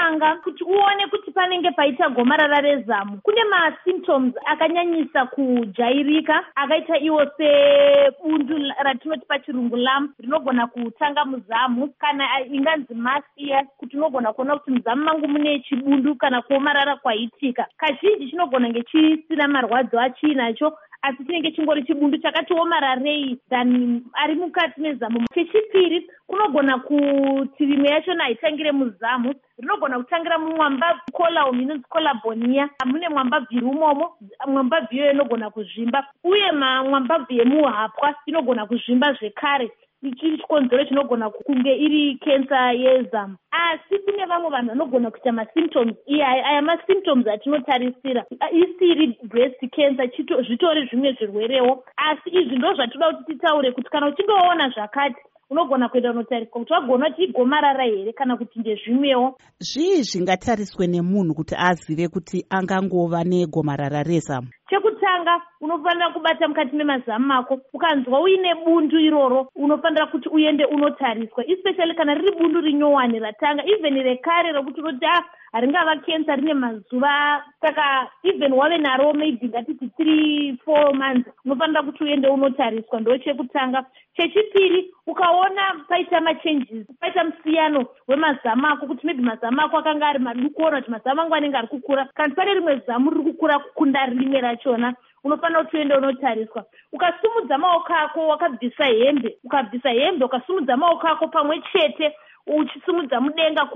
chekutanga kuti uone kuti panenge paita gomarara rezamu. Kune masymptoms akanyanyisa kujairika akaita iwo sebundu ratinoti pachirungu lamp rinogona kutanga muzamu. Kana inganzi masiya kuti unogona kuona kuti muzamu mangu mune chibundu kana kuomarara kwaitika. Kazhinji chinogona nge chisina marwadzo achiinacho asi chinenge chingori chibundu chakati omararei than ari mukati mezamu chechipiri kunogona kuti rimwe yachona haitangire muzamu rinogona kutangira mumwambabvi colum inonzi colabonia mune mwambabvi iri umomo mwambabvi iyoyo inogona kuzvimba uye mamwambabvi emuhapwa inogona kuzvimba zvekare chikonzero chinogona kunge iri kensa yezamu asi kune vamwe vanhu vanogona kuita masymptoms iyaya aya masymptoms atinotarisira. Isiri breast cancer zvitori zvimwe zvirwerewo. Asi izvi ndo zvatoda kuti titaure kuti kana uchinge waona zvakati unogona kuenda unotariswa kuti wagona kuti igomarara here kana kuti ndezvimwewo? Zvii zvingatariswe nemunhu kuti azive kuti angangova negomarara rezamu chekutanga unofanira kubata mukati memazamu mako ukanzwa uine bundu iroro unofanira kuti uende unotariswa. Especially kana riri bundu rinyowani ratanga even rekare rokuti unoti a haringava kensa rine mazuva saka even wave naro maybe ngatiti three four months unofanira kuti uende unotariswa. Ndo chekutanga. Chechipiri ukaona paita machanges paita musiyano wemazamu ako kuti maybe mazamu ako akanga ari maduku ona kuti mazamu angu anenge ari kukura kana pane rimwe zamu riri kukura kukunda rimwe rachona unofanira kuti uende unotariswa. Ukasumudza maoko ako wakabvisa hembe ukabvisa hembe ukasumudza maoko ako pamwe chete uchisumudza mudenga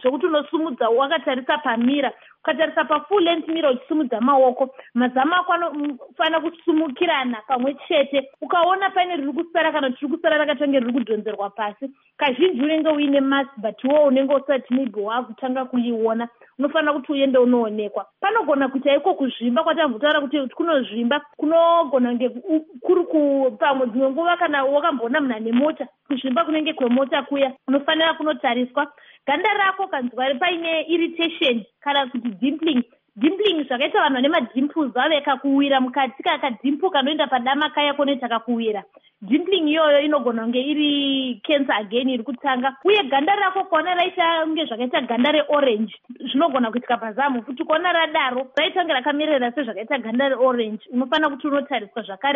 zvekuti unosumudza wakatarisa pamira ukatarisa pafull length mira uchisumudza maoko. Mazamu ako anofanira kusumukirana pamwe chete. Ukaona paine riri kusara kana kuti riri kusara rakatange riri kudhonzerwa pasi kazhinji unenge uine mas but iwo unenge usati maybe waakutanga kuiona unofanira kuti uende unoonekwa. Panogona kuita iko kuzvimba kwatambotaura kuti kunozvimba kunogona kunge kuri pamwe dzimwe nguva kana wakambonamuna nemota kuzvimba kunenge kwemota kuya unofanira kunotariswa ganda rako kanzwa paine irritation kana kuti dimpling. Dimpling zvakaita vanhu vane madimples ave kakuwira mukati kakadimpu kanoenda padama kaya koneti akakuwira dimpling iyoyo inogona kunge iri cancer again iri kutanga. Uye ganda rako kuona raita kunge zvakaita ganda reorange zvinogona kuitika pazamu. Futi kuona radaro raitange rakamerera sezvakaita ganda reorange. Unofanira kuti unotariswa zvakare